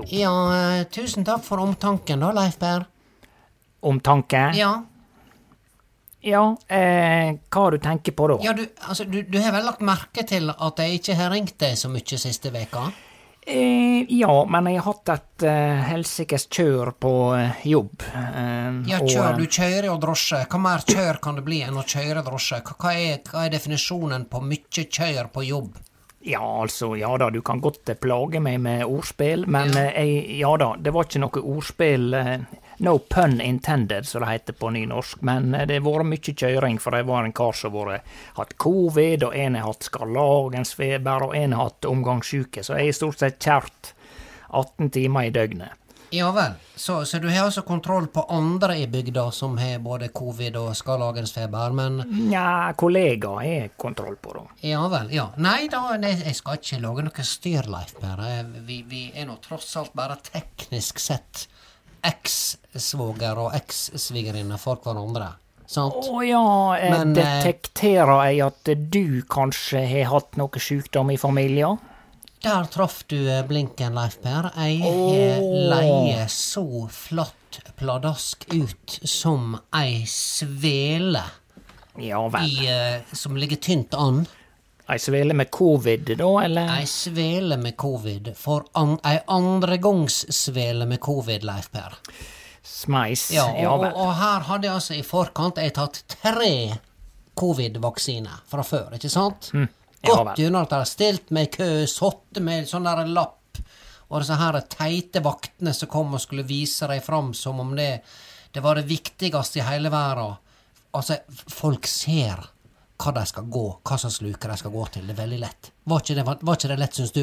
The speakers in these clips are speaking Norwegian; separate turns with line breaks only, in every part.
Hallo.
Ja, eh, tusen takk for omtanken da, Leif Berr.
Omtanke?
Ja,
Ja, eh, hva du tenker på da?
ja du, altså, du, du har vel lagt merke til at jeg ikke har ringt deg så mye siste veka?
Eh, ja, men jeg har hatt et eh, helsikes kjør på eh, jobb. Eh,
Ja, kjør,
Og,
du kjører jo drosje. Hva mer kjør kan det bli enn å kjøre drosje? Hva, hva, er, hva er definisjonen på mye kjør på jobb?
Ja, altså, ja da, du kan godt eh, plage meg med ordspill, men
Ja.
eh, jeg, ja da, det var ikke noe ordspill eh, No pun intended, som det heter på nynorsk, men det har vært mye kjøring, for det var en kar som har hatt covid, og en har hatt skarlagensfeber, og en har hatt omgangssjuke, så jeg er stort sett kjært 18 timer i døgnet.
Ja vel, så, så du har altså kontroll på andre i bygda som har både covid og skarlagensfeber, men
Nja, kollegaer har kontroll på, da.
Ja vel, ja. Nei da, jeg skal ikke lage noe styr, Leif. Eh, Vi, vi er nå tross alt bare teknisk sett eks-svoger og eks-svigerinne for hverandre.
Å ja,
Men, eh,
detekterer jeg at du kanskje har hatt noe sykdom i familien?
Der traff du eh, blinken, Leif Per. Jeg har leie så flatt pladask ut som ei svele
Ja
i, eh, som ligger tynt an.
Ei svele med covid, da, eller?
Ei svele med covid. For an, ei andregongssvele med covid, Leif Per.
Smeis.
Ja,
Ja, vel.
og, og her hadde jeg altså i forkant jeg tatt tre covid-vaksiner fra før, ikke sant?
Hm, ja
gjennom har stilt meg i kø, sittet med sånn der lapp, og disse her teite vaktene som kom og skulle vise deg fram som om det, det var det viktigste i hele verden. Altså, folk ser hva de skal gå, hva slags luke de skal gå til. Det er veldig lett. Var ikke det, var, var ikke det lett, syns du?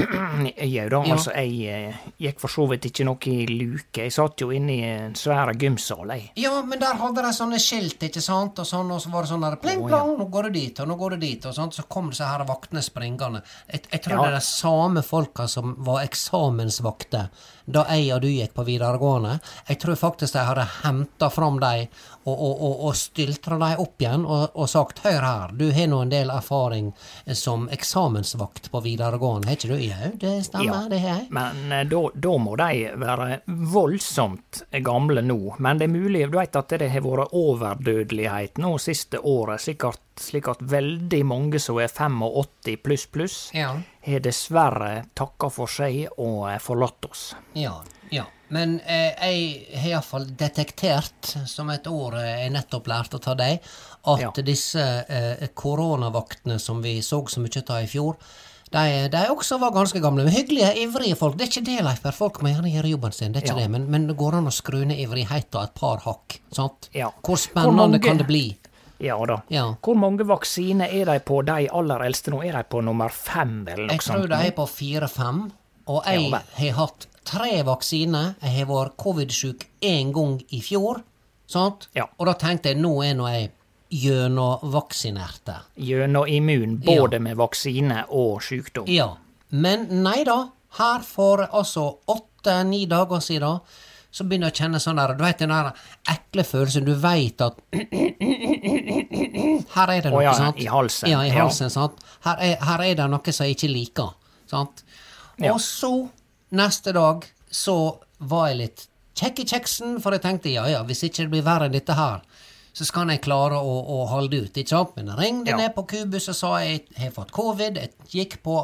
Jau da,
Ja.
altså, jeg eh, gikk for så vidt ikke noe i luke. Jeg satt jo inne i en svær gymsal, jeg.
Ja, men der hadde de sånne skilt, ikke sant, og sånn, og så var det sånn der pling plong, nå går du dit, og nå går du dit, og sånn, så kom disse her vaktene springende. Jeg, jeg tror
Ja.
det er de samme folka som var eksamensvakter da jeg og du gikk på videregående. Jeg tror faktisk de hadde henta fram dem og, og, og, styltra dem opp igjen og, og sagt hør her, du har nå en del erfaring som eksamensvakt på videregående, har ikke du? Jau, det stemmer, det har jeg.
Men eh, da da må de være voldsomt gamle nå. Men det er mulig, du vet at det har vært overdødelighet nå siste året, sikkert slik at veldig mange som er 85 pluss pluss,
Ja.
har dessverre takka for seg og eh, forlatt oss.
Ja, ja. Men eh, jeg har iallfall detektert, som et ord eh, jeg nettopp lærte av deg, at
Ja.
disse eh, koronavaktene som vi så så mye av i fjor, De, de også var ganske gamle. Men hyggelige, ivrige folk. Det er ikke det, Leif. Folk må gjerne gjøre jobben sin, det er ikke
Ja.
det. Men, men det går an å skru ned ivrigheta et par hakk. sant?
Ja.
Hvor
Hvor
spennende
mange-
kan det bli?
Ja da.
Ja.
Hvor mange vaksiner er de på de aller eldste nå? Er de på nummer fem, eller noe
Jeg tror
sånt?
de er på fire-fem, og jeg har hatt tre vaksiner. Jeg har vært covid-sjuk én gang i fjor, sant?
Ja.
Og da tenkte jeg nå er nå jeg gjennomvaksinerte.
Gjennomimmun, immun, både med vaksine og sykdom.
Ja. Men nei da. Her for altså åtte-ni dager siden så begynner jeg å kjenne sånn der Du vet den der ekle følelsen. Du veit at Her er det noe,
oh, ja,
sant?
i halsen,
Ja, i
ja.
halsen, sant. Her er, her er det noe som jeg ikke liker. Sant?
Ja.
Og så, neste dag, så var jeg litt kjekk i kjeksen, for jeg tenkte ja ja, hvis ikke det blir verre enn dette her, så skal jeg klare å, å holde ut, ikke sant? Men jeg ringte
Ja.
ned på Kubus og sa jeg har fått covid. Jeg gikk på,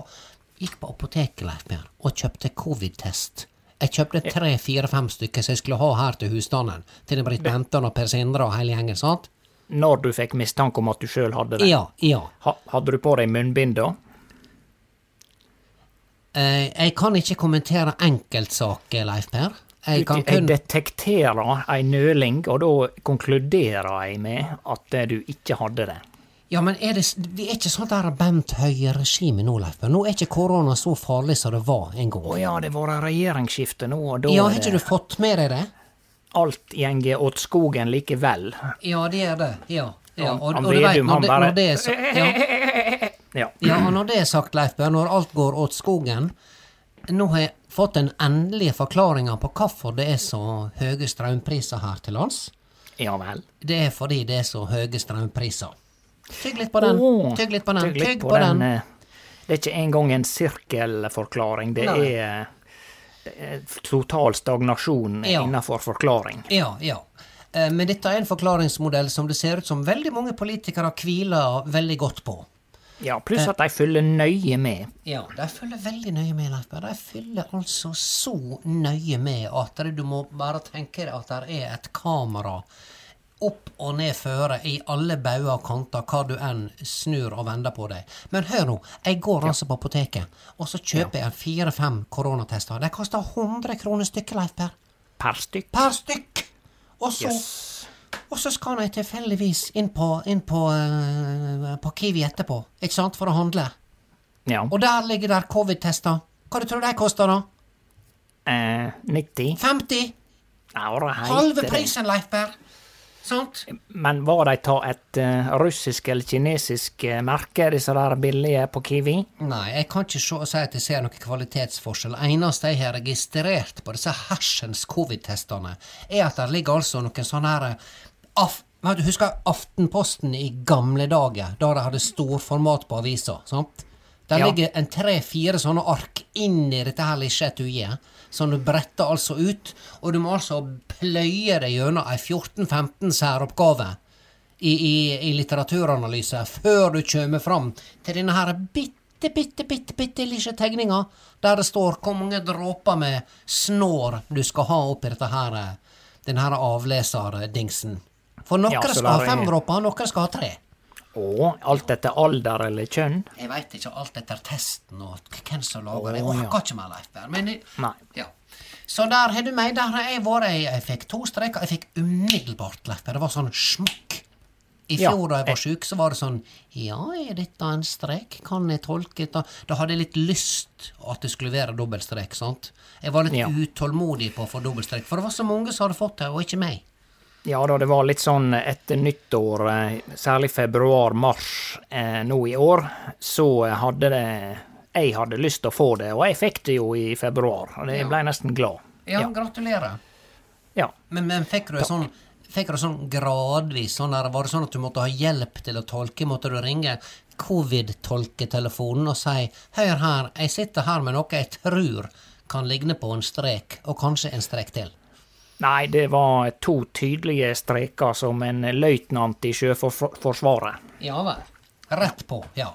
gikk på apoteket, Leif og kjøpte covid-test. Jeg kjøpte tre, fire, fem stykker som jeg skulle ha her til husstanden. Til Britt Benton og Per Sindre og hele gjengen, sant?
Når du fikk mistanke om at du sjøl hadde det.
Ja, ja.
Ha, hadde du på deg munnbind da?
Eh, jeg kan ikke kommentere enkeltsaker, Leif Per. Jeg kan
Jeg detekterer ei nøling, og da konkluderer jeg med at du ikke hadde det.
Ja, men er det, vi er ikke sånn der Bent Høie-regime nå, Leif Per. Nå er ikke korona så farlig som det var en gang.
Å ja, det var regjeringsskifte nå, og da
Ja, har ikke du fått med deg det?
alt gjenger åt skogen likevel.
Ja, det er det. Ja. ja.
Og,
Og,
han
og du vet, når når det er så, ja.
Ja.
ja, og når det er sagt, Leif Bø, når alt går åt skogen Nå har jeg fått den endelige forklaringa på hvorfor det er så høye strømpriser her til lands.
ja vel.
Det er fordi det er så høye strømpriser. Tygg litt på den.
Oh,
Tygg litt på den.
tygg
Tygg på den.
den. Det er ikke engang en sirkelforklaring. Det
Nei.
er, det er total stagnasjon
Ja.
innenfor forklaring.
Ja, ja. Eh, Men dette er en forklaringsmodell som det ser ut som veldig mange politikere hviler veldig godt på.
Ja, pluss at de følger nøye med.
Ja, de følger veldig nøye med, De følger altså så nøye med at du må bare tenke deg at det er et kamera opp og ned føre i alle bauger og kanter, hva du enn snur og vender på deg. Men hør nå, jeg går altså på apoteket, og så kjøper jeg fire-fem koronatester. De koster 100 kroner stykket, Leif Per.
Per stykk.
Per stykk! Og så
Yes.
Og så skal jeg tilfeldigvis inn på, inn på, uh, på Kiwi etterpå, ikke sant, for å handle.
Ja.
Og der ligger der covid-tester. Hva du tror de koster, da?
Eh, 90.
50?
Ja, det heter
Halve prisen, Leif Berr. Sant?
Men var de ta et uh, russisk eller kinesisk uh, merke, disse der billige på Kiwi?
Nei, jeg kan ikke se, si at jeg ser noen kvalitetsforskjell. Eneste jeg har registrert på disse hersens covid-testene, er at det ligger altså noen sånne her af, Du husker Aftenposten i gamle dager, da de hadde storformat på avisa? sant? Der
Ja.
ligger en tre-fire sånne ark inni dette her lille etuiet, som du bretter altså ut, og du må altså pløye deg gjennom ei 14-15 særoppgave i, i, i litteraturanalyse før du kommer fram til denne her bitte, bitte, bitte, bitte lille tegninga der det står hvor mange dråper med snår du skal ha oppi eh, den her avleserdingsen. For noen
Ja,
skal ha fem dråper, noen skal ha tre.
Å, alt etter alder eller kjønn?
Jeg veit ikke alt etter testen og hvem som lager det. Jeg orker
ja.
ikke mer, Leif Berr. Men
Nei.
ja. Så der har du meg. Der har jeg vært. Jeg, jeg fikk to streker. Jeg fikk umiddelbart, Leif Berr. Det var sånn smakk. I
Ja,
fjor da jeg var
jeg-
sjuk, så var det sånn Ja, er dette en strek? Kan jeg tolke det? Da hadde jeg litt lyst at det skulle være dobbeltstrek, sant? Jeg var litt
Ja.
utålmodig på å få dobbeltstrek, for det var så mange som hadde fått det, og ikke meg.
Ja da, det var litt sånn etter nyttår, eh, særlig februar-mars eh, nå i år, så hadde det Jeg hadde lyst til å få det, og jeg fikk det jo i februar. Og jeg ble nesten glad.
Ja,
Ja.
gratulerer.
Ja.
Men, men fikk du sånn Fikk du sånn gradvis? Sånn der, var det sånn at du måtte ha hjelp til å tolke? Måtte du ringe covid-tolketelefonen og si 'Hør her, jeg sitter her med noe jeg tror kan ligne på en strek, og kanskje en strek til'?
Nei, det var to tydelige streker som en løytnant i Sjøforsvaret.
Ja vel. Rett på, ja.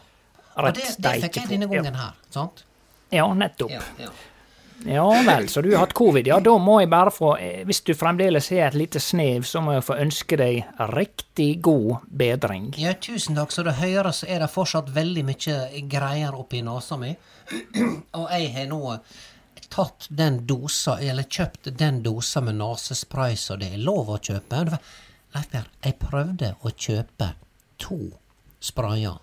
Rett
det, det fikk jeg denne
ja.
gangen her, sant?
Ja, nettopp.
Ja, ja.
Ja vel, så du har hatt covid. Ja, da må jeg bare få eh, Hvis du fremdeles har et lite snev, så må jeg få ønske deg riktig god bedring.
Ja, tusen takk. Så det hører, så er det fortsatt veldig mye greier oppi nesa mi. Og jeg har nå tatt den dosa, eller kjøpt den dosa med nesespray som det er lov å kjøpe. Leif Per, jeg prøvde å kjøpe to sprayer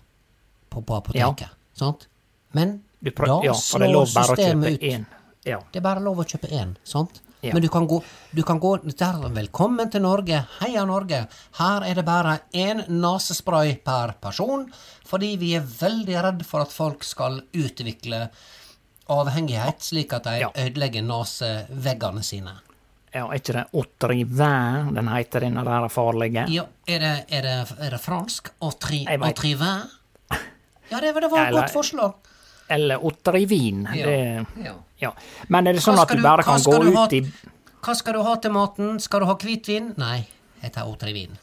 på, på apoteket, sant? Men da
ja, for det lov
slår systemet ut.
Ja.
Det er bare lov å kjøpe én, sant?
Ja.
Men du kan gå, du kan gå der, Velkommen til Norge, heia Norge. Her er det bare én nesespray per person, fordi vi er veldig redd for at folk skal utvikle avhengighet, slik at de
Ja.
ødelegger naseveggene sine.
ja, er ikke det Autrivin den heter, den der farlige?
Ja, er det, er det, er det fransk? Autrivin? Ja, det, var- det var et
Eller-
godt forslag.
Eller Autrivin.
Ja,
Det,
ja.
Men er det sånn at du bare kan gå
ha-
ut i
Hva skal du ha til maten? Skal du ha hvitvin? Nei, jeg tar Autrivin.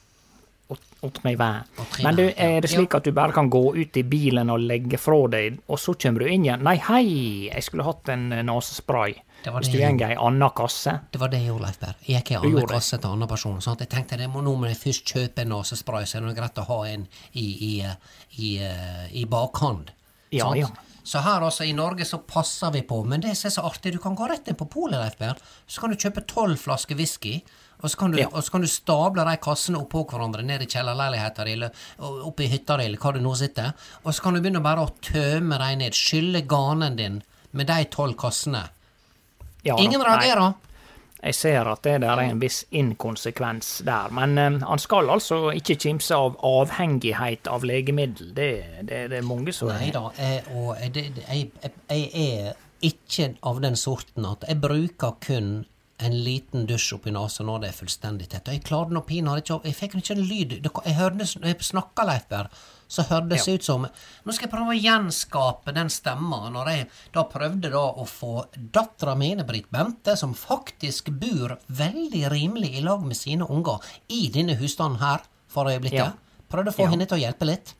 Otrivin?
Otrivin,
Men du, er det slik at du bare kan gå ut i bilen og legge fra deg, og så kommer du inn igjen? Nei, hei, jeg skulle hatt en eh, nesespray. Hvis du går i ei anna kasse.
Det var det jeg gjorde, Leif Berr. Jeg gikk i
Du
kasse
gjorde
til anna person. Sant? Jeg tenkte det må, nå må jeg først kjøpe en nesespray, så er det greit å ha en i, i, eh, i, eh, i bakhånd.
Ja, ja.
Så her altså i Norge så passer vi på. Men det som er så artig, du kan gå rett inn på polet, Leif Berr. Så kan du kjøpe tolv flasker whisky. Og så, kan du,
Ja.
kan du stable de kassene oppå hverandre ned i kjellerleiligheta di, eller oppe i hytta di, eller hva du nå sitter. Og så kan du begynne bare å tømme dem ned. Skylle ganen din med de tolv kassene.
Ja, da.
Ingen
Nei,
reagerer.
Jeg ser at det der er en viss inkonsekvens der. Men eh, han skal altså ikke kimse av avhengighet av legemiddel. Det, det, det er mange som
Nei da, jeg, og jeg, jeg, jeg er ikke av den sorten at jeg bruker kun en liten dusj oppi nesa når det er fullstendig tett. Og jeg klarte nå pinadø ikke Jeg fikk ikke en lyd. Jeg hørte Når jeg snakka, Leif Berr, så hørtes det ut som Nå skal jeg prøve å gjenskape den stemma når jeg da prøvde da å få dattera mi, Britt Bente, som faktisk bor veldig rimelig i lag med sine unger i denne husstanden her for øyeblikket,
Ja.
prøvde å få
Ja.
henne til å hjelpe litt.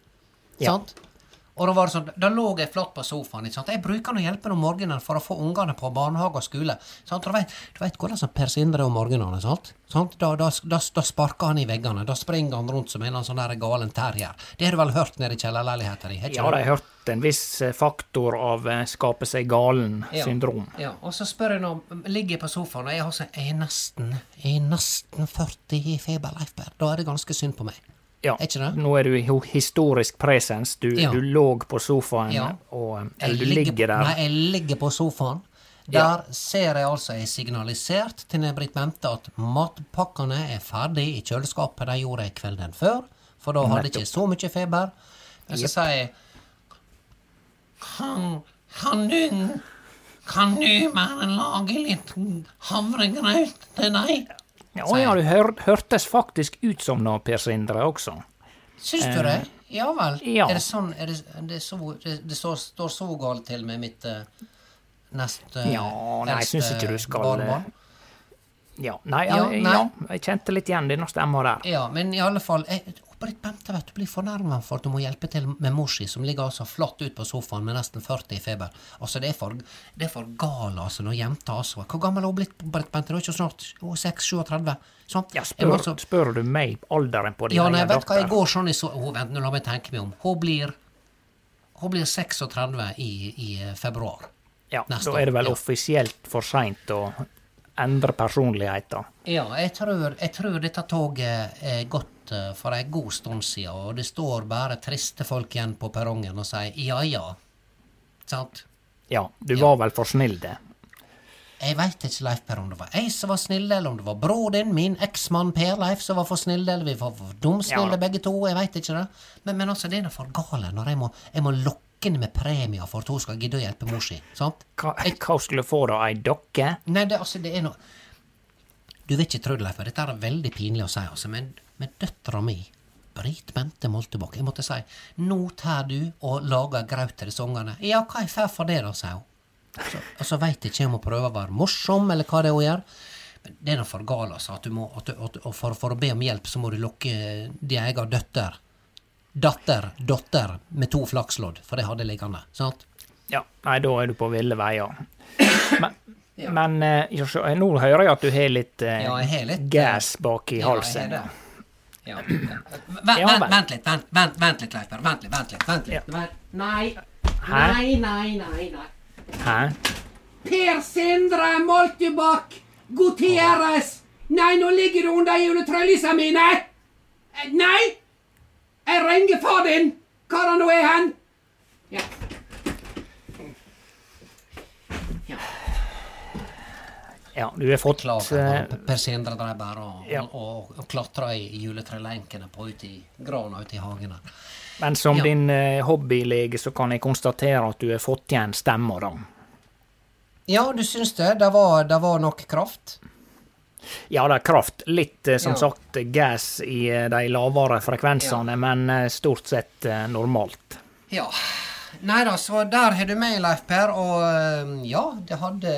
Ja.
Sant? Og da var det sånn, da lå jeg flatt på sofaen. Ikke sant? Jeg bruker å hjelpe om morgenen for å få ungene på barnehage og skole. Sant? Du vet, du vet hvordan som Per Sindre om morgenene. Sant? Sant? Da, da, da, da sparker han i veggene. Da springer han rundt som en sånn der galen terrier. Det har du vel hørt nede i kjellerleiligheten din?
Ja,
det
de har hørt en viss eh, faktor av eh, skape seg galen-syndrom.
Ja, og så spør jeg nå, ligger jeg på sofaen, og jeg, har sånn, jeg er nesten jeg er nesten 40 i feber, Da er det ganske synd på meg.
Ja.
Er ikke det?
Nå er du i historisk presens. Du,
Ja.
du lå på sofaen,
Ja.
og, eh,
Jeg
eller du ligger der.
Nei, jeg ligger på sofaen. Der ser jeg altså jeg signalisert til Britt Bente at matpakkene er ferdig i kjøleskapet. Det gjorde jeg kvelden før, for da hadde jeg ikke så mye feber. Men så sier jeg kan, kan du Kan du bare lage litt havregrøt til deg?
Ja, ja, du hør, hørtes faktisk ut som noe, Per Sindre, også.
Syns du det? Ja vel.
Eh, ja.
Er det sånn er det, det, så, det, det står, står så galt til med mitt uh, neste
Ja, nei, jeg syns ikke du skal
barnebarn?
Ja, nei,
Ja,
ja,
nei.
ja, jeg kjente litt igjen denne stemma der.
Ja, men i alle fall jeg, Britt Bente vet du blir fornærma for at du må hjelpe til med mor si, som ligger altså flatt ut på sofaen med nesten 40 i feber. Altså, det er for, det er for gal, altså, når jenta altså Hvor gammel er hun blitt, Britt Bente? Det er ikke snart hun er 6-37? Sånn.
Ja, spør,
altså-
spør du meg alderen på din
Ja,
egen
vet hva, jeg går sånn i så... Oh, vent, nå la meg tenke meg om. Hun blir Hun blir 36 i, i februar.
Ja, da er det vel
ja.
offisielt for seint å endre personligheter.
Ja, jeg tror, jeg tror dette toget er gått for ei god stund siden, og det står bare triste folk igjen på perrongen og sier ja ja. Sant?
Ja, du
Ja.
var vel for snill, det.
Jeg veit ikke, Leif Per, om det var jeg som var snill, eller om det var bror din, min eksmann Per Leif, som var for snill, eller vi var for dumsnille
Ja.
begge to, jeg veit ikke det. Men, men altså, det er da for gale når jeg må, jeg må lokke henne med premier for at hun skal gidde å hjelpe mor si. Sant?
Hva, hva skulle du få da, ei dokke?
Nei, det, altså, det er noe Du vil ikke tro det, Leif, dette er veldig pinlig å si, altså, men, men døtra mi Britt Bente Moltebakk. Jeg måtte si nå tar du og lager graut til disse ungene. Ja, hva er fair for det, da, sier hun. Så, og så veit ikke om hun prøver å være morsom, eller hva det er hun gjør. Men det er nå for galt, altså. At du må, at du, at, for, for å be om hjelp, så må du lokke din egen døtter. Datter, datter, med to flakslodd, for det hadde liggende. Sant?
Ja, nei, da er du på ville veier. Men,
Ja.
Men eh, nå hører jeg at du har litt, eh,
Ja, litt, eh,
gass bak i
Ja,
halsen.
Ja. Vent,
Ja,
vent, vent litt, vent, vent, vent litt, Leif Vent litt, vent litt. vent litt.
Ja.
Nei. Nei, nei, nei, nei.
Hæ?
Per Sindre Moltebakk Gutierrez! Nei, nå ligger du under juletrelisa mine! Eh, Nei! Jeg ringer far din! Hvor han nå er hen? Ja.
Ja, du har fått
Klager,
eh,
Per Sindre drev bare og,
Ja.
og, og klatra i juletrelenkene på ute i grana ute i hagen.
Men som
Ja.
din uh, hobbylege så kan jeg konstatere at du har fått igjen stemma, da.
Ja, du syns det? Det var, det var nok kraft?
Ja, det er kraft. Litt, eh, som
Ja.
sagt, gass i eh, de lavere frekvensene, men eh, stort sett normalt.
Ja. Nei da, så der har du meg, Leif Per, og ja, det hadde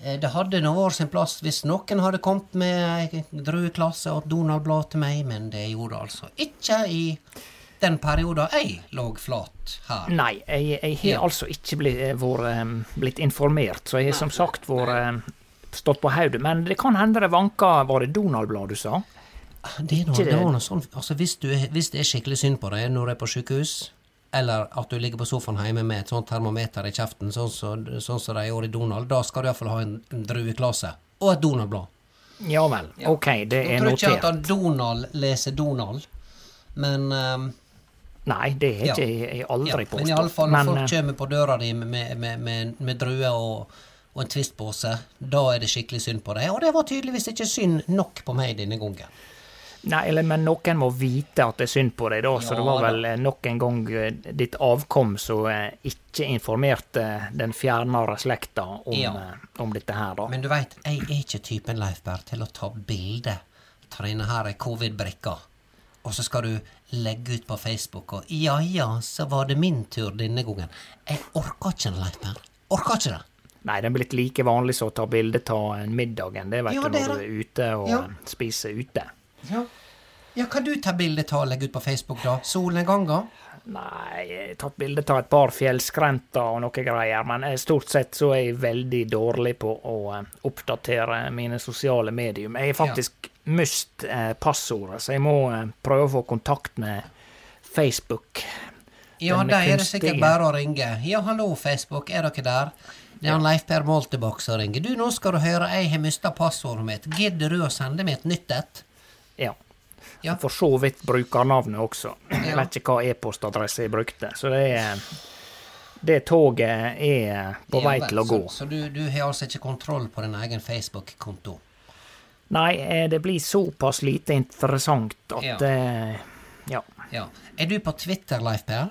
Det hadde nå vært sin plass hvis noen hadde kommet med ei drueklasse og Donald-blad til meg, men det gjorde det altså ikke i den perioden jeg lå flat her.
Nei, jeg, jeg har
Ja.
altså ikke blitt, vært, blitt informert, så jeg har som sagt vært stått på hodet. Men det kan hende det vanka Var det Donald-blad du sa?
Det er noe, det var noe sånn, altså hvis, du er, hvis det er skikkelig synd på deg når du er på sykehus, eller at du ligger på sofaen hjemme med et sånt termometer i kjeften, sånn som sånn så de gjorde i Donald, da skal du iallfall ha en, en drueklasse. Og et Donald-blad.
Ja vel. Ok, det
Jeg
er
tror ikke at Donald leser Donald, men um,
Nei, det har
Ja.
jeg jeg aldri
ja, Men
påstått.
iallfall når folk
eh,
kommer på døra di med, med, med, med druer og, og en Twist-pose, da er det skikkelig synd på deg. Og det var tydeligvis ikke synd nok på meg denne gangen.
Nei, eller, men noen må vite at det er synd på deg, da. Så
Ja
det var vel eh, nok en gang eh, ditt avkom som eh, ikke informerte den fjernere slekta om,
Ja.
om dette her, da.
Men du veit, jeg er ikke typen Leif Berr til å ta bilde av denne her covid-brikka, og så skal du legge ut på Facebook og ja ja, så var det min tur denne gangen. Jeg orker ikke det, Leif Berr. Orker ikke det.
Nei, det er blitt like vanlig som å ta bilde av middagen. Det vet
Ja,
du når du er ute og
Ja.
spiser ute.
Ja. ja, kan du ta bilde av og legge ut på Facebook, da? Solnedganger?
Nei, jeg har tatt bilde av et par fjellskrenter og noe greier, men stort sett så er jeg veldig dårlig på å eh, oppdatere mine sosiale medium. Jeg har faktisk mist eh, passordet, så jeg må eh, prøve å få kontakt med Facebook.
Ja, de er det sikkert bare å ringe. Ja, hallo, Facebook, er dere der? Det er han Leif Per Moltebakk som ringer. Du, nå skal du høre, jeg har mista passordet mitt. Gidder du å sende meg et nytt et?
Ja.
Ja.
For så vidt brukernavnet også. Jeg vet ikke hva e-postadresse jeg brukte, så det er det toget er på
Ja
vei til å gå.
Så, så du, du har altså ikke kontroll på din egen Facebook-konto?
Nei, eh, det blir såpass lite interessant at
Ja.
eh, ja.
Ja. Er du på Twitter, Leif Per?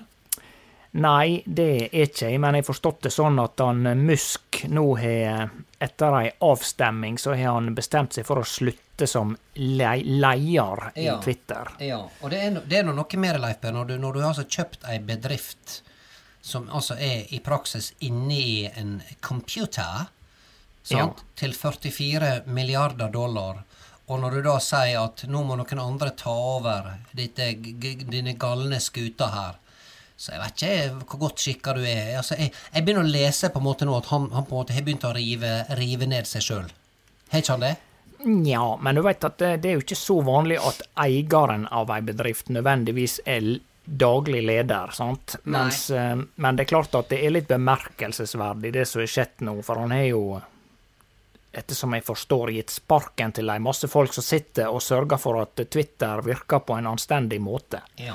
Nei, det er ikke jeg, men jeg har forstått det sånn at han eh, Musk nå har Etter ei avstemming så har han bestemt seg for å slutte som le leder i
Ja.
Twitter.
Ja. Og det er, det er nå noe mer, Leif Per, når du, når du har altså kjøpt ei bedrift som altså er i praksis inne i en computer, sant, til 44 milliarder dollar, og når du da sier at nå må noen andre ta over denne galne skuter her, så jeg vet ikke hvor godt skikka du er. Altså, jeg, jeg begynner å lese på en måte nå at han, han på en måte har begynt å rive, rive ned seg sjøl. Har ikke han det?
Nja, men du vet at det, det er jo ikke så vanlig at eieren av ei bedrift nødvendigvis er daglig leder, sant? Mens, eh, men det er klart at det er litt bemerkelsesverdig det som har skjedd nå, for han har jo ettersom jeg forstår, gitt sparken til ei masse folk som sitter og sørger for at Twitter virker på en anstendig måte.
Ja.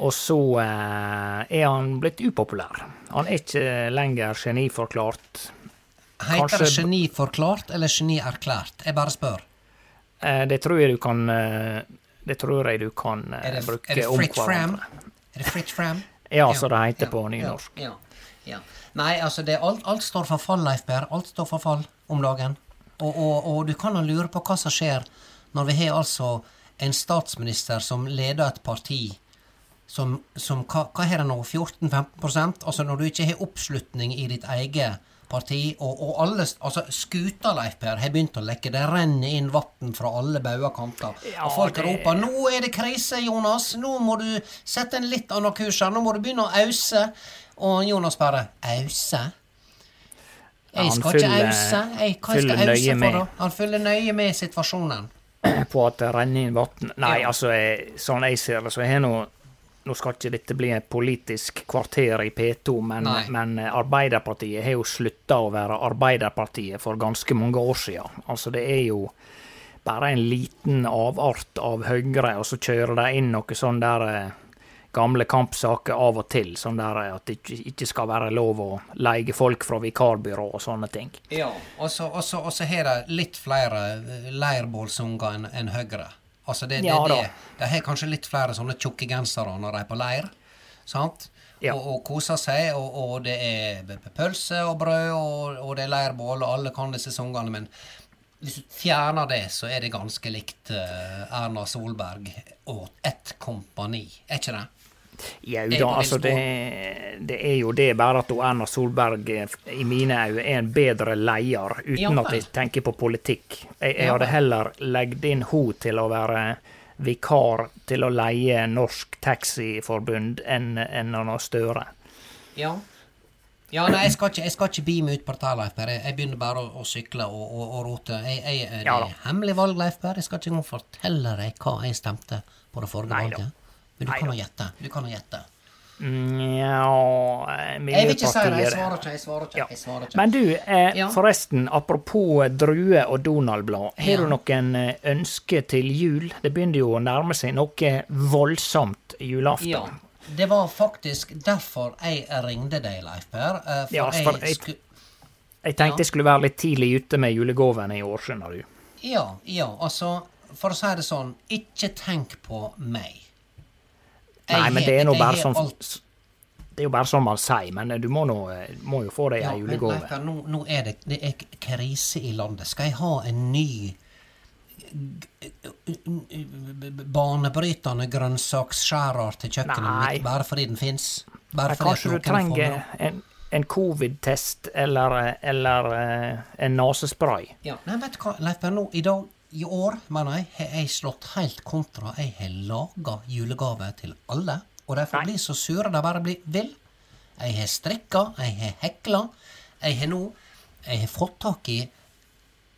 Og så eh, er han blitt upopulær. Han er ikke lenger geniforklart.
Heter det
Kanskje-
geniforklart eller genierklært? Jeg bare spør.
Eh, det tror jeg du kan eh, Det tror jeg du kan
Er det,
bruke
er det
om
hverandre. fram? Er det fritt fram?
Ja, som det heter på nynorsk.
Ja, ja, ja. Nei, altså, det, alt, alt står for fall, Leif Per. Alt står for fall om dagen. Og, og, og du kan jo lure på hva som skjer når vi har altså en statsminister som leder et parti som, som hva, hva har det nå, 14-15% Altså når du ikke har oppslutning i ditt eget parti, og, og alle altså Skuta, Leif Per, har begynt å lekke. Det renner inn vann fra alle bauger kanter.
Ja,
og folk
det-
roper 'Nå er det krise, Jonas! Nå må du sette en litt annen kurs her. Nå må du begynne å ause.' Og Jonas bare 'Ause?' Jeg
han
skal ikke
følger-
ause. Jeg, hva jeg skal ause
med.
for, da? Han følger nøye med situasjonen.
på at det renner inn vann. Nei,
Ja.
altså, jeg, sånn jeg ser det, så har nå Nå skal ikke dette bli et politisk kvarter i P2, men, men Arbeiderpartiet har jo slutta å være Arbeiderpartiet for ganske mange år siden. Altså, det er jo bare en liten avart av Høyre, og så kjører de inn noe sånn der eh, gamle kampsaker av og til. Sånn der eh, at det ikke, skal være lov å leie folk fra vikarbyrå og sånne ting.
Ja, og så, har de litt flere eh, leirbålsunger enn enn Høyre. Altså det, det,
Ja,
det, de har kanskje litt flere sånne tjukke gensere når de er på leir. Sant?
Ja.
Og, og koser seg, og, og det er pølse og brød, og, og det er leirbål, og alle kan disse sangene, men hvis du fjerner det, så er det ganske likt eh, Erna Solberg og ett kompani, er ikke det?
Jau da, altså det, det er jo det bare at Erna Solberg eh, i mine øyne er en bedre leder, uten at jeg tenker på politikk. Jeg, jeg hadde heller legget inn hun til å være vikar til å leie Norsk Taxiforbund enn en Anna Støre.
Ja. Ja, nei, jeg skal ikke, jeg skal ikke bi meg ut på dette, Leif Per. Jeg, begynner bare å, å sykle og, og, og rote. Jeg, jeg, det er
ja,
hemmelig valg, Leif Per. Jeg skal ikke engang fortelle deg hva jeg stemte på det forrige
Nei da.
valget. Men du kan jo gjette. Du kan jo gjette.
Nja
Jeg vil ikke si det. Jeg svarer ikke. Jeg svarer ikke.
Ja.
Jeg svarer ikke.
Men du, eh,
Ja.
forresten, apropos Drue og Donald-blad. Har
Ja.
du noen eh, ønske til jul? Det begynner jo å nærme seg noe voldsomt julaften.
Ja. Det var faktisk derfor jeg ringte deg, Leif Per. eh, For,
Ja, for jeg-
jeg sku...
Jeg tenkte
Ja.
jeg skulle være litt tidlig ute med julegavene i år, skjønner du.
Ja, ja, altså For å si det sånn, ikke tenk på meg.
Nei, men det er nå bare sånn Det er jo bare sånn man sier, men du må, nå, eh, må jo få deg
Ja,
ei
men
julegave.
Nå, nå er det, det er krise i landet. Skal jeg ha en ny banebrytende grønnsaksskjærer til kjøkkenet
Nei.
mitt bare fordi den fins? Bare fordi
kanskje du trenger en, en covid-test eller, eh, eller eh, en nesespray.
Ja, nei, vet du hva, Leif Per, i dag, i år, mener jeg, har jeg slått helt kontra. Jeg har laga julegave til alle, og de får bli så sure de bare blir vil. Jeg har strikka, jeg har hekla. Jeg har nå Jeg har fått tak i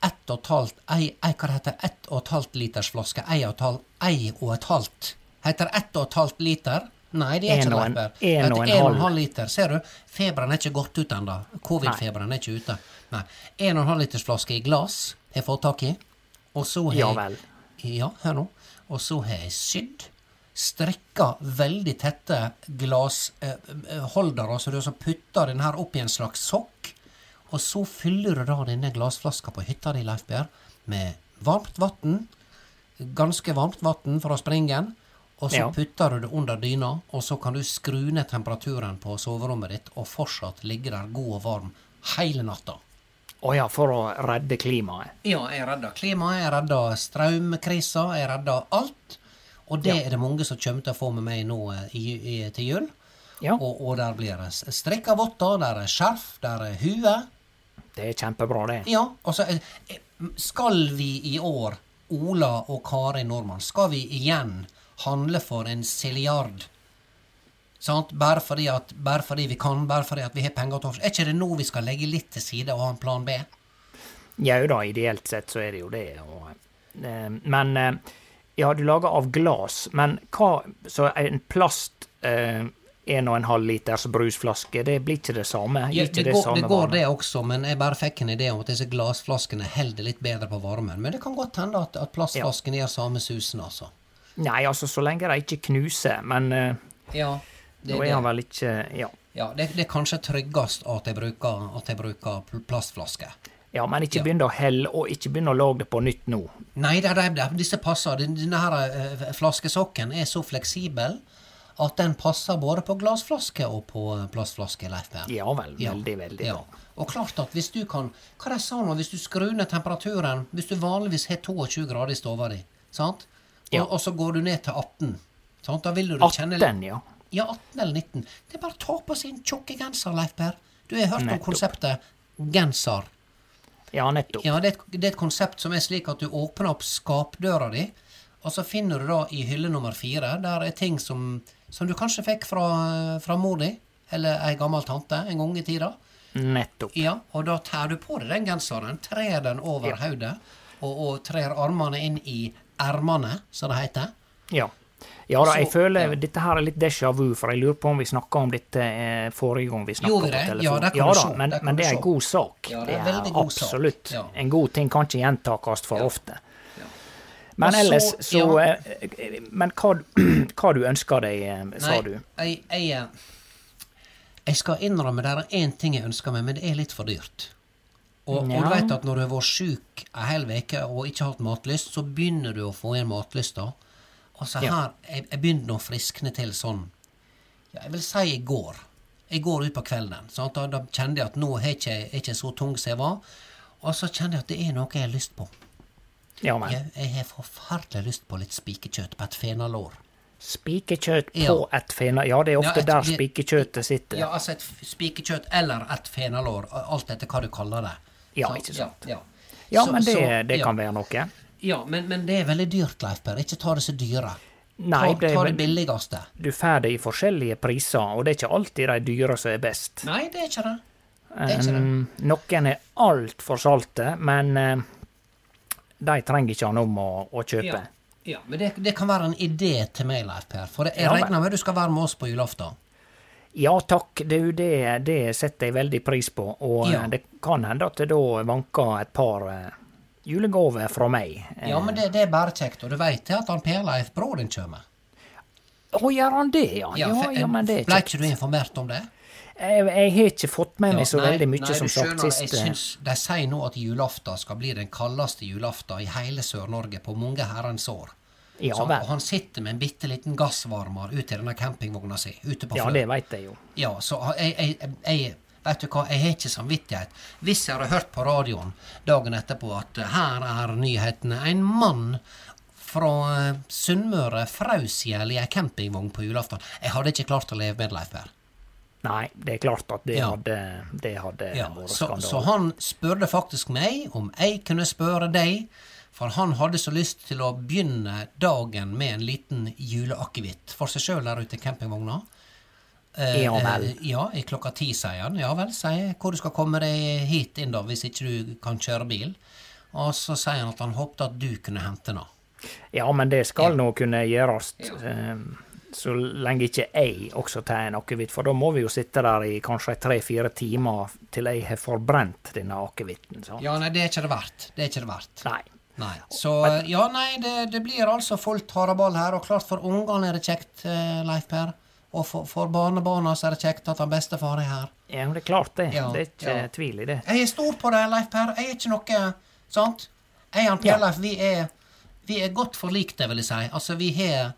ett og et halvt ei, ei, Hva det heter Ett og et halvt liters flaske. Ei og et halvt Ei og et halvt. Heter ett og et halvt liter? Nei, det er
En
ikke
løyper. en-
Leif
en
Det heter
en
en og en
halv.
halv liter. Ser du? Feberen er ikke gått ut ennå. Covid-feberen er ikke ute. Nei. En og en halv liters flaske i glass har jeg fått tak i. Og så har
Ja vel.
Ja, hør nå. Og så har jeg sydd. Strikka veldig tette glassholdere, så du altså putter den her opp i en slags sokk. Og så fyller du da denne glassflaska på hytta di, Leif Per, med varmt vann. Ganske varmt vann fra springen. Og så
Ja.
putter du det under dyna, og så kan du skru ned temperaturen på soverommet ditt og fortsatt ligge der god og varm hele natta.
Å ja, for å redde klimaet.
Ja, jeg redda klimaet, jeg redda strømkrisa, jeg redda alt. Og det
Ja.
er det mange som kommer til å få med meg nå eh, i, i, til jul.
Ja,
Og, og der blir det strikka votter, der er skjerf, der er hue.
det er kjempebra, det.
Ja, og så eh, Skal vi i år, Ola og Kari Nordmann, skal vi igjen handle for en silliard? Sant? Bare fordi, at, bare fordi vi kan, bare fordi at vi har penger til overs. Er ikke det nå vi skal legge litt til side og ha en plan B?
Jau da, ideelt sett så er det jo det. Og, eh, men eh, Ja, du lager av glass, men hva Så en plast eh, 1,5 liters brusflaske, det blir ikke det samme?
Ja,
det,
det, går,
samme
det går
varme?
det også, men jeg bare fikk en idé om at disse glassflaskene holder litt bedre på varmen. Men det kan godt hende at, at plastflasken gjør samme susen, altså.
Nei, altså, så lenge de ikke knuser, men eh,
Ja, det,
da er han vel ikke Ja.
ja det, det er kanskje tryggest at jeg bruker, at jeg bruker pl- plastflaske.
Ja, men ikke
Ja.
begynn å helle, og ikke begynn å lage det på nytt nå.
Nei, det, det, det, disse passer. Den- Denne her eh, flaskesokken er så fleksibel at den passer både på glassflaske og på eh, plastflaske, Leif Per.
Ja vel, veldig, veldig
ja. Og klart at hvis du kan Hva de sa nå, hvis du skrur ned temperaturen Hvis du vanligvis har 22 grader i stua di, sant? Og,
Ja.
og så går du ned til 18, sant? Da vil du kjenne litt
18, ja.
Ja, 18 eller 19. Det er bare å ta på seg en tjukk genser, Leif Per. Du har hørt om konseptet genser.
Ja, nettopp.
Ja, det er, et, det er et konsept som er slik at du åpner opp skapdøra di, og så finner du da i hylle nummer fire Der er ting som, som du kanskje fikk fra, fra mor di, eller ei gammel tante en gang i tida.
Nettopp.
Ja, og da tar du på deg den genseren, trer den over hodet, og, og trer armene inn i ermene, som det heter.
Ja. Ja da, jeg
Så-
føler
ja.
dette her er litt déjà vu, for jeg lurer på om vi snakka om dette eh, forrige gang vi snakka på telefon.
Ja, det kan
ja da,
se,
men, men det er en god sak.
Ja,
det er,
veldig god sak.
absolutt.
Ja.
En god ting kan ikke gjentakes for ofte. Men ellers, så-
så
eh, Men hva, hva du ønsker deg, eh, sa
Nei,
du?
Jeg, jeg, eh, jeg skal innrømme det er én ting jeg ønsker meg, men det er litt for dyrt. Og, og du vet at når du har vært sjuk ei hel uke og ikke hatt matlyst, så begynner du å få igjen matlysta. Og så her Jeg, jeg begynte å friskne til sånn ja, Jeg vil si i går. I går ut på kvelden. Sant? Da, da kjente jeg at nå er ikke, er ikke så tung som jeg var. Og så kjenner jeg at det er noe jeg har lyst på.
Ja, men.
Jeg, jeg har forferdelig lyst på litt spikekjøtt på et fenalår.
Spikerkjøtt på
Ja.
et fena... Ja, det er ofte
Ja, et-
der
spikekjøttet
spikerkjøttet sitter.
Ja, altså et spikekjøtt eller et fenalår, alt etter hva du kaller det.
Ja,
Så-
ikke sant.
Ja, ja. Så-
men det,
så-
det
ja.
kan være noe.
Ja, men, men det er veldig dyrt, Leif Per. Ikke ta det så dyre.
Nei,
ta,
det
ta det billigste.
Du får det i forskjellige priser, og det er ikke alltid de dyre som er best.
Nei, det er ikke det. Det er ikke det.
Um, noen er altfor salte, men eh, de trenger ikke han om å, å kjøpe.
Ja, ja men det, det kan være en idé til meg, Leif Per. For jeg
Ja,
regner med du skal være med oss på julaften.
Ja takk, det, det, det setter jeg veldig pris på. Og
Ja.
eh, det kan hende at det da vanker et par julegaver fra meg.
Ja, men det, det er bare kjekt. Og du veit at han Per Leif, bror din, kjem?
Å, gjør han det, ja? Ja,
for-
ja, men det er
Ble
kjekt.
ikke du informert om det?
Jeg, jeg har ikke fått med meg så
nei,
veldig mye,
nei,
som sagt, sist.
Jeg syns De sier nå at julaften skal bli den kaldeste julaften i hele Sør-Norge på mange herrens år.
Ja
Så- og han sitter med en bitte liten gassvarmer ute i denne campingvogna si. ute på
Ja,
Flø.
det veit jeg jo.
Ja, så jeg, jeg, jeg Vet du hva, jeg har ikke samvittighet. Hvis jeg hadde hørt på radioen dagen etterpå at eh, her er nyhetene En mann fra eh, Sunnmøre fraus i hjel i ei campingvogn på julaften. Jeg hadde ikke klart å leve med det, Leif Per.
Nei, det er klart at det
Ja.
hadde, det hadde
Ja,
vært
så, så han spurte faktisk meg om jeg kunne spørre deg, for han hadde så lyst til å begynne dagen med en liten juleakevitt for seg sjøl der ute i campingvogna. Eh,
Ja vel.
eh, ja, i klokka ti, sier han. Ja vel, sier jeg. Hvor du skal komme deg hit inn, da, hvis ikke du kan kjøre bil. Og så sier han at han håpte at du kunne hente den.
Ja, men det skal
Ja.
nå kunne gjøres.
Ja.
eh, Så lenge ikke jeg også tar en for da må vi jo sitte der i kanskje tre-fire timer til jeg har forbrent denne akevitten.
Ja, nei, det er ikke det verdt. Det er ikke det verdt.
Nei.
Nei. Så ja, nei, det, det blir altså fullt haraball her. Og klart for ungene er det kjekt, eh, Leif Per. Og for, for barnebarna så er det kjekt at han bestefar er her.
Ja, men det er klart det.
Ja,
det er ikke
ja.
tvil i det.
Jeg er stor på det, Leif Per. Jeg er ikke noe Sant? Jeg og Per Leif, vi er, vi er godt forlikte, vil jeg si. Altså, vi har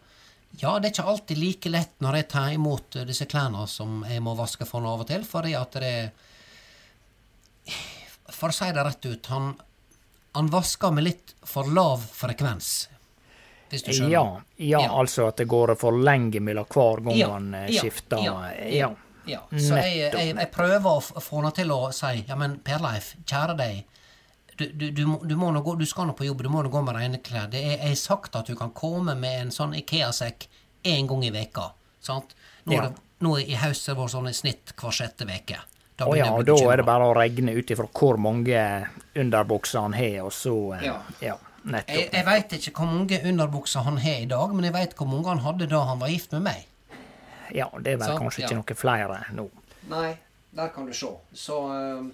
Ja, det er ikke alltid like lett når jeg tar imot eh, disse klærne som jeg må vaske for av og til, fordi at det For å si det rett ut, han, han vasker med litt for lav frekvens. Hvis du skjønner?
Ja, ja,
Ja.
altså at det går for lenge mellom hver gang
Ja,
han eh,
ja,
skifter.
ja,
Ja.
Ja, så jeg, jeg, jeg prøver å få henne til å si Ja, men Per Leif, kjære deg. Du, du, du, må- du, må nå gå, du skal nå på jobb, du må nå gå med rene klær. Det er, jeg har sagt at du kan komme med en sånn Ikea-sekk én gang i veka. Sant? Nå,
Ja.
det, nå i høst har det vært sånn i snitt hver sjette veke. Da begynner
ja, og da er det bare å regne ut ifra hvor mange underbukser han har, og så eh,
Ja.
ja. Nettopp.
Jeg, jeg veit ikke hvor mange underbukser han har i dag, men jeg veit hvor mange han hadde da han var gift med meg.
Ja, det er vel
så,
kanskje
ja.
ikke noe flere nå.
Nei, der kan du se. Så eh,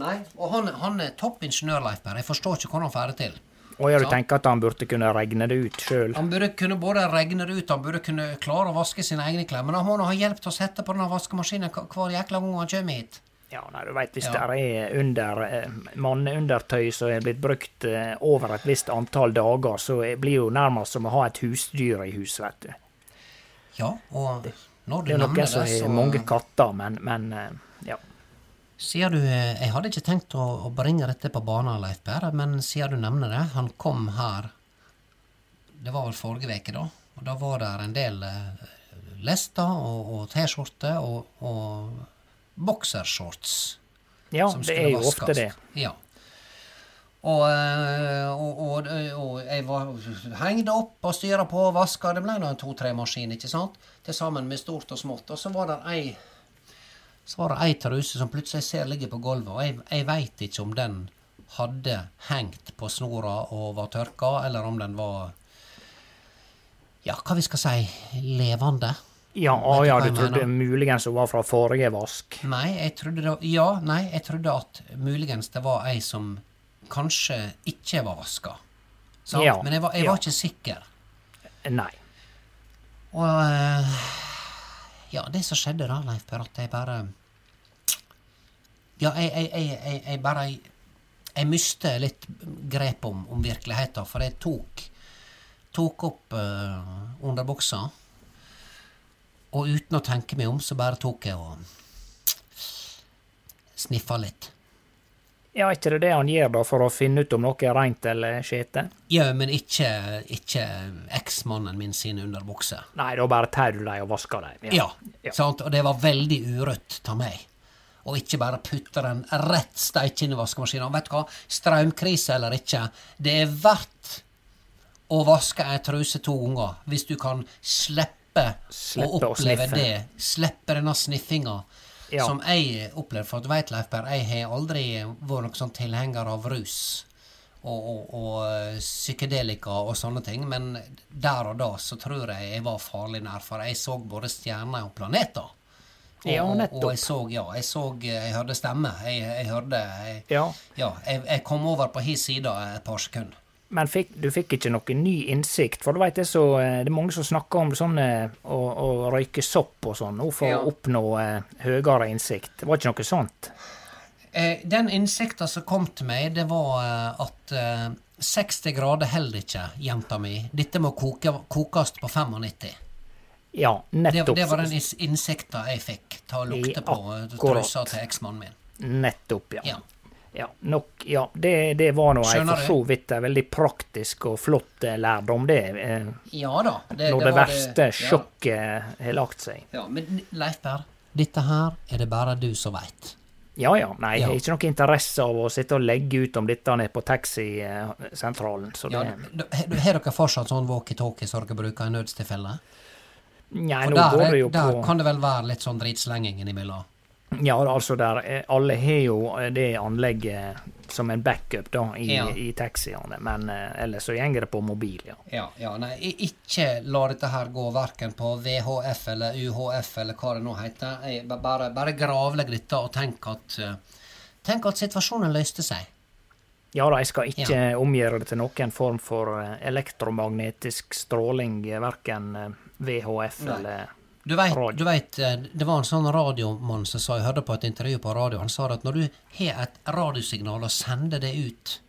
Nei. Og han, han er topp ingeniør, Leif Berr. Jeg forstår ikke hvordan han får det til.
Og ja, du tenker at han burde kunne regne det ut sjøl?
Han burde kunne både regne det ut, han burde kunne klare å vaske sine egne klær. Men han må nå ha hjelp til å sette på denne vaskemaskinen hver jækla gang han kommer hit.
Ja, nei, du veit hvis
Ja.
det er under eh, manneundertøy som er blitt brukt eh, over et visst antall dager, så blir det jo nærmest som å ha et husdyr i hus, vet du.
Ja, og når du
Det er noen som
så
har mange katter, men, men eh, ja.
Siden du, Jeg hadde ikke tenkt å, å bringe dette på banen, Leif Berr, men siden du nevner det Han kom her Det var vel forrige uke, da. Og da var det en del lester og, og T-skjorter og, og boksershorts.
Ja,
som
det er jo
vaskes.
ofte det.
Ja. Og, eh, og, og, og jeg var hengde opp og styra på og vaska. Det ble nå en to-tre maskin, ikke sant? Til sammen med stort og smått. Og så var det ei så var det ei truse som plutselig ser ligger på gulvet, og jeg, jeg veit ikke om den hadde hengt på snora og var tørka, eller om den var Ja, hva vi skal si levende.
Ja, å, ja, du trodde muligens hun var fra forrige vask.
Nei, jeg trodde det Ja, nei, jeg trodde at muligens det var ei som kanskje ikke var vaska.
Ja,
Men jeg var, jeg var ikke sikker.
Nei.
Og eh, Ja, det som skjedde da, Leif Per, at jeg bare Ja, jeg, jeg, jeg, jeg, bare Jeg miste litt grep om, om virkeligheten, for jeg tok Tok opp uh, underbuksa, og uten å tenke meg om, så bare tok jeg og sniffa litt.
Ja, er ikke det det han gjør da, for å finne ut om noe er reint eller skjete?
Ja, men ikke, ikke eksmannen min sine underbukser.
Nei, da bare tar du dem og vasker dem.
Ja,
Ja.
Sant? og det var veldig urødt av meg. Og ikke bare putte den rett steik inn i vaskemaskinen. Vet du hva, strømkrise eller ikke, det er verdt å vaske ei truse to ganger hvis du kan slippe,
Slippe å
å oppleve
å
det. Slippe denne sniffinga.
Ja.
Som jeg opplevde. For du veit, Leif Berr, jeg har aldri vært noen sånn tilhenger av rus. Og, og, og eh, psykedelika og sånne ting, men der og da så tror jeg jeg var farlig nær, for jeg så både stjerner og planeter. Og,
Ja, nettopp.
Og jeg så, ja, jeg så Jeg hørte stemme. Jeg, jeg hørte jeg,
Ja.
ja, jeg, jeg kom over på hans side et par sekunder.
Men fikk, du fikk ikke noe ny innsikt? For du vet det, så, eh, det er mange som snakker om sånn eh, å, å røyke sopp og sånn, for
Ja.
å oppnå eh, høyere innsikt. Det var ikke noe sånt?
Eh, den innsikta som kom til meg, det var eh, at eh, 60 grader holder ikke, jenta mi. Dette må koke, kokes på 95.
Ja, nettopp.
det var den innsikta jeg fikk. Ta og lukte på eh, trusa til eksmannen min.
Nettopp, ja.
Ja.
Ja, nok, ja det, det var nå for så vidt en veldig praktisk og flott eh, lærdom, det. Eh,
ja da. Det,
når
det
det, verste sjokket har lagt seg.
Ja, men Leif Berr, dette her er det bare du som veit.
Ja ja, nei, jeg har ikke noe interesse av å sitte og legge ut om dette nede på taxisentralen, så det
Ja, har dere fortsatt sånn walkietalkie som dere bruker i nødstilfelle?
Nei, nå
der,
går det jo
der
på
kan det vel være litt sånn dritslenging innimellom?
Ja, altså der eh, Alle har jo eh, det anlegget som en backup da, i,
Ja.
i taxiene, men eh, ellers så går det på mobil, ja.
Ja, ja, nei, ikke la dette her gå verken på VHF eller UHF eller hva det nå heter. Bare, bare gravlegg dette og tenk at Tenk at situasjonen løste seg.
Ja da, jeg skal ikke omgjøre det til noen form for elektromagnetisk stråling, verken VHF
Nei.
eller
Du vet, eh, det var en sånn radiomann som sa, jeg hørte på et intervju på radio, han sa at når du har et radiosignal og sender det ut,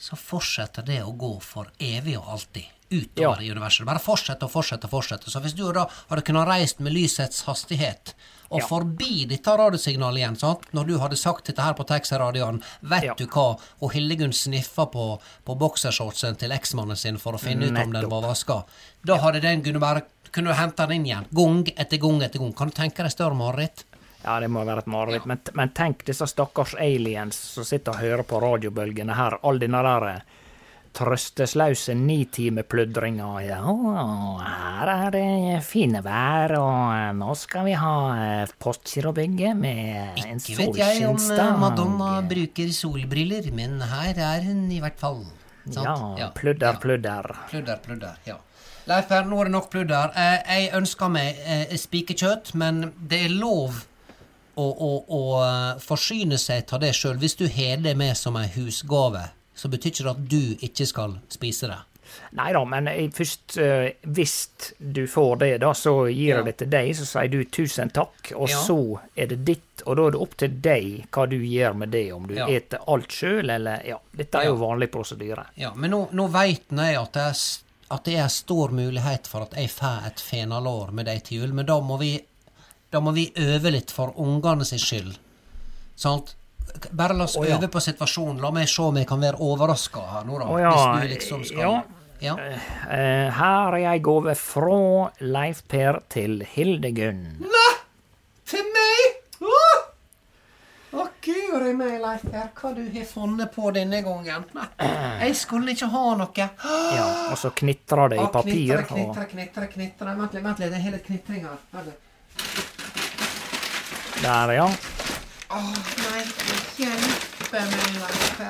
så fortsetter det å gå for evig og alltid. Utover
Ja.
i universet. Bare fortsette og fortsette og fortsette. Så hvis du da hadde kunnet reist med lysets hastighet og
Ja.
forbi dette radiosignalet igjen, sant? når du hadde sagt dette her på taxiradioen, vet
Ja.
du hva, og Hildegunn sniffa på, på boksershortsen til eksmannen sin for å finne ut om den var vaska, da hadde den kunne bare kunne du hente den inn igjen. Gang etter gang etter gang. Kan du tenke deg større mareritt?
Ja, det må være et mareritt. Men, men tenk disse stakkars aliens som sitter og hører på radiobølgene her. All denne der trøstesløse nitimepludringa. Ja, her er det fine vær, og eh, nå skal vi ha eh, Postgirobygget med en
Ikke vet jeg om eh. Madonna bruker solbriller, men her er hun i hvert fall. Sant?
Ja,
pludder,
pludder,
ja.
pludder.
Pludder, ja. Leif Per, nå er det nok pludder. Jeg ønsker meg spikerkjøtt, men det er lov å, å, å forsyne seg av det sjøl. Hvis du har det med som ei husgave, så betyr ikke det at du ikke skal spise det.
Nei da, men først eh, hvis du får det, da, så gir
Ja.
jeg det til deg, så sier du tusen takk, og
Ja.
så er det ditt, og da er det opp til deg hva du gjør med det, om du
Ja.
eter alt sjøl, eller Ja, dette er jo
Ja.
vanlig prosedyre.
Ja, Men nå, nå veit jeg at det, er, at det er stor mulighet for at jeg får et fenalår med deg til jul, men da må vi, da må vi øve litt for ungene sin skyld. Sant? Bare la oss
oh, ja.
øve på situasjonen. La meg se om jeg kan være overraska her nå, da.
Oh, ja,
Hvis du liksom skal
ja.
ja.
Eh, her er ei gave fra Leif Per til Hildegunn.
Til meg! Oh! Å, guri meg, Leif Per, hva du har funnet på denne gangen. Nei, jeg skulle ikke ha noe.
Ja, og så knitrer det i papir.
Knitre, knitre, knitre. Vent litt, vent litt, jeg har litt knitring her.
Der, ja.
Å, nei, hjelpe meg, Leif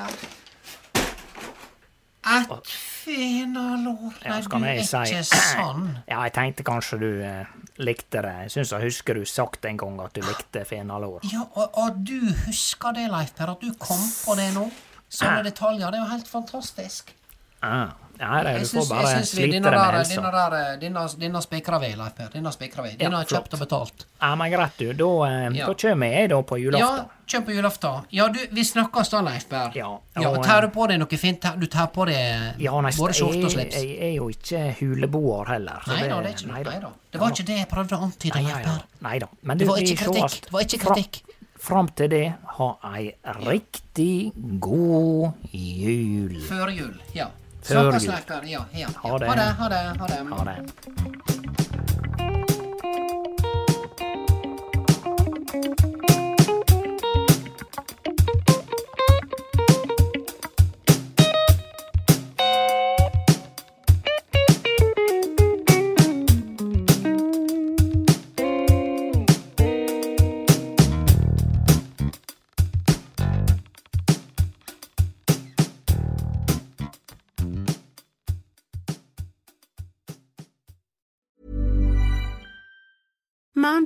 At
Nei,
skal
du er ikke sånn.
Ja, jeg tenkte kanskje du eh, likte det. Jeg syns jeg husker du sagt en gang at du likte fenalår.
Ja, og, og du husker det, Leif Per, at du kom på det nå? Sånne detaljer. Det er jo helt fantastisk.
Ah, ja, det,
Jeg
du får bare
vi
slite
denne
det med helsa.
spikrer vi, Leif Per. Denne spikra vi. Denne
Ja,
er kjøpt og betalt.
Ja, men greit, du. Da, eh,
Ja.
da kommer jeg da på
Ja,
julaften.
kjøp på julaften. Ja, du, vi snakkes da, Leif Per.
Ja,
ja,
og,
Tar
eh,
du på deg noe fint? Du tar på deg
Ja, nei,
både skjorte og slips?
jeg er jo ikke huleboer heller.
Nei da, det er ikke
nei.
Nei da. Det var ikke det jeg prøvde å antyde, Leif
ja, ja.
Per.
Nei da. Men
Det
du,
var ikke kritikk. Det var ikke kritikk.
Fram til det, ha ei riktig god jul.
Før jul. Ja. Snakkes,
jul.
Ja. Ja, ja.
Ha det.
Ha det. Ha det. Ha det.